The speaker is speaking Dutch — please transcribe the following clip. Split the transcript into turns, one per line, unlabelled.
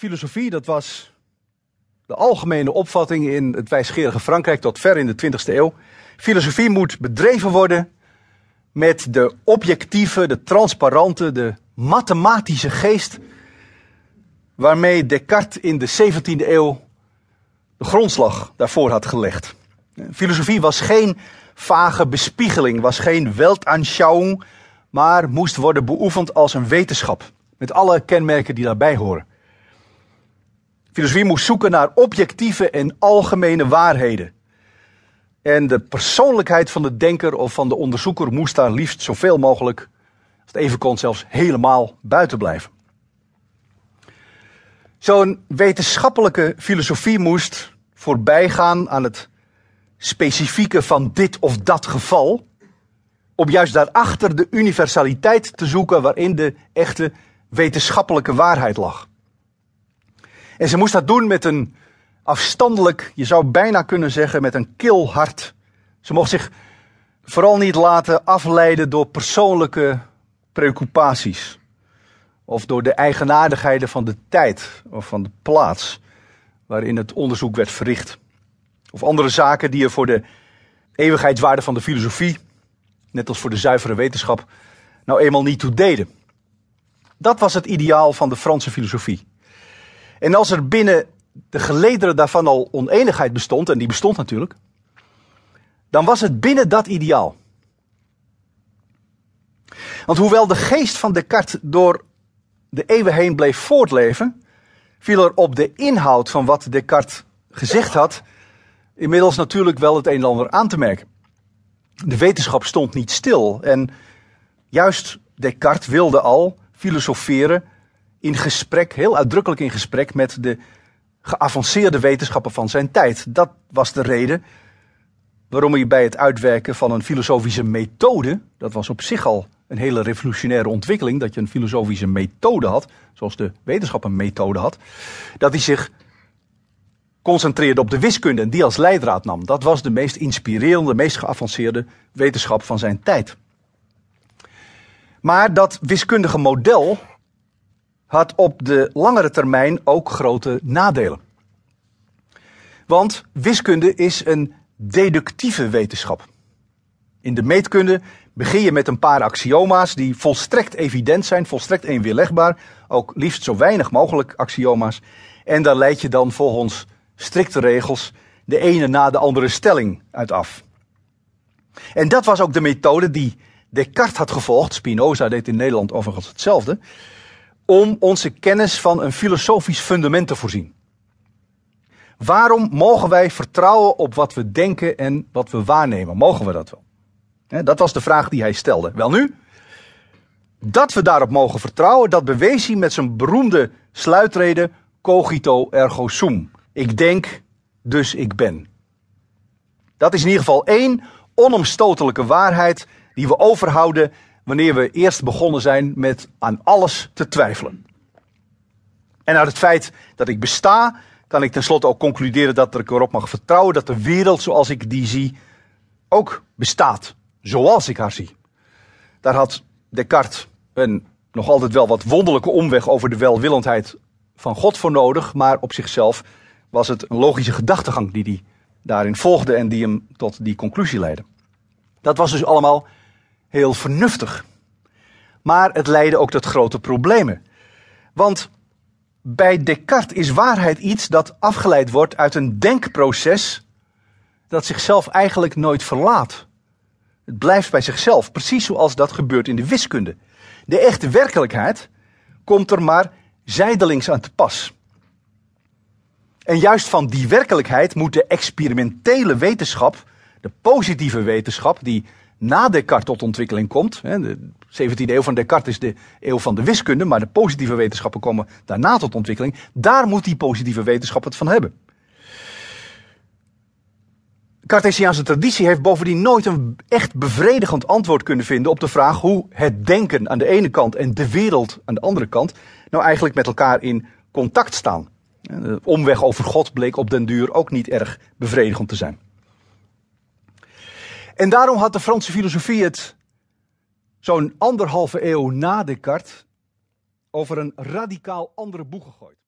filosofie, dat was de algemene opvatting in het wijsgerige Frankrijk tot ver in de 20e eeuw. Filosofie moet bedreven worden met de objectieve, de transparante, de mathematische geest waarmee Descartes in de 17e eeuw de grondslag daarvoor had gelegd. Filosofie was geen vage bespiegeling, was geen Weltanschauung, maar moest worden beoefend als een wetenschap. Met alle kenmerken die daarbij horen. Filosofie moest zoeken naar objectieve en algemene waarheden. En de persoonlijkheid van de denker of van de onderzoeker moest daar liefst zoveel mogelijk, als het even kon, zelfs helemaal buiten blijven. Zo'n wetenschappelijke filosofie moest voorbijgaan aan het specifieke van dit of dat geval, om juist daarachter de universaliteit te zoeken waarin de echte wetenschappelijke waarheid lag. En ze moest dat doen met een afstandelijk, je zou bijna kunnen zeggen, met een kil hart. Ze mocht zich vooral niet laten afleiden door persoonlijke preoccupaties. Of door de eigenaardigheden van de tijd of van de plaats waarin het onderzoek werd verricht. Of andere zaken die er voor de eeuwigheidswaarde van de filosofie, net als voor de zuivere wetenschap, nou eenmaal niet toe deden. Dat was het ideaal van de Franse filosofie. En als er binnen de gelederen daarvan al oneenigheid bestond, en die bestond natuurlijk, dan was het binnen dat ideaal. Want hoewel de geest van Descartes door de eeuwen heen bleef voortleven, viel er op de inhoud van wat Descartes gezegd had, inmiddels natuurlijk wel het een en ander aan te merken. De wetenschap stond niet stil en juist Descartes wilde al filosoferen in gesprek, heel uitdrukkelijk in gesprek met de geavanceerde wetenschappen van zijn tijd. Dat was de reden waarom hij bij het uitwerken van een filosofische methode, dat was op zich al een hele revolutionaire ontwikkeling, dat je een filosofische methode had, zoals de wetenschap een methode had, dat hij zich concentreerde op de wiskunde en die als leidraad nam. Dat was de meest inspirerende, meest geavanceerde wetenschap van zijn tijd. Maar dat wiskundige model had op de langere termijn ook grote nadelen. Want wiskunde is een deductieve wetenschap. In de meetkunde begin je met een paar axioma's die volstrekt evident zijn, volstrekt eenweerlegbaar, ook liefst zo weinig mogelijk axioma's. En daar leid je dan volgens strikte regels de ene na de andere stelling uit af. En dat was ook de methode die Descartes had gevolgd, Spinoza deed in Nederland overigens hetzelfde, om onze kennis van een filosofisch fundament te voorzien. Waarom mogen wij vertrouwen op wat we denken en wat we waarnemen? Mogen we dat wel? Dat was de vraag die hij stelde. Wel nu, dat we daarop mogen vertrouwen, dat bewees hij met zijn beroemde sluitrede cogito ergo sum. Ik denk, dus ik ben. Dat is in ieder geval één onomstotelijke waarheid die we overhouden wanneer we eerst begonnen zijn met aan alles te twijfelen. En uit het feit dat ik besta, kan ik tenslotte ook concluderen dat ik erop mag vertrouwen dat de wereld zoals ik die zie ook bestaat, zoals ik haar zie. Daar had Descartes een nog altijd wel wat wonderlijke omweg over de welwillendheid van God voor nodig, maar op zichzelf was het een logische gedachtegang die hij daarin volgde en die hem tot die conclusie leidde. Dat was dus allemaal heel vernuftig. Maar het leidde ook tot grote problemen. Want bij Descartes is waarheid iets dat afgeleid wordt uit een denkproces dat zichzelf eigenlijk nooit verlaat. Het blijft bij zichzelf, precies zoals dat gebeurt in de wiskunde. De echte werkelijkheid komt er maar zijdelings aan te pas. En juist van die werkelijkheid moet de experimentele wetenschap, de positieve wetenschap, die na Descartes tot ontwikkeling komt. De 17e eeuw van Descartes is de eeuw van de wiskunde, maar de positieve wetenschappen komen daarna tot ontwikkeling. Daar moet die positieve wetenschap het van hebben. Cartesiaanse traditie heeft bovendien nooit een echt bevredigend antwoord kunnen vinden op de vraag hoe het denken aan de ene kant en de wereld aan de andere kant nou eigenlijk met elkaar in contact staan. De omweg over God bleek op den duur ook niet erg bevredigend te zijn. En daarom had de Franse filosofie het zo'n anderhalve eeuw na Descartes over een radicaal andere boeg gegooid.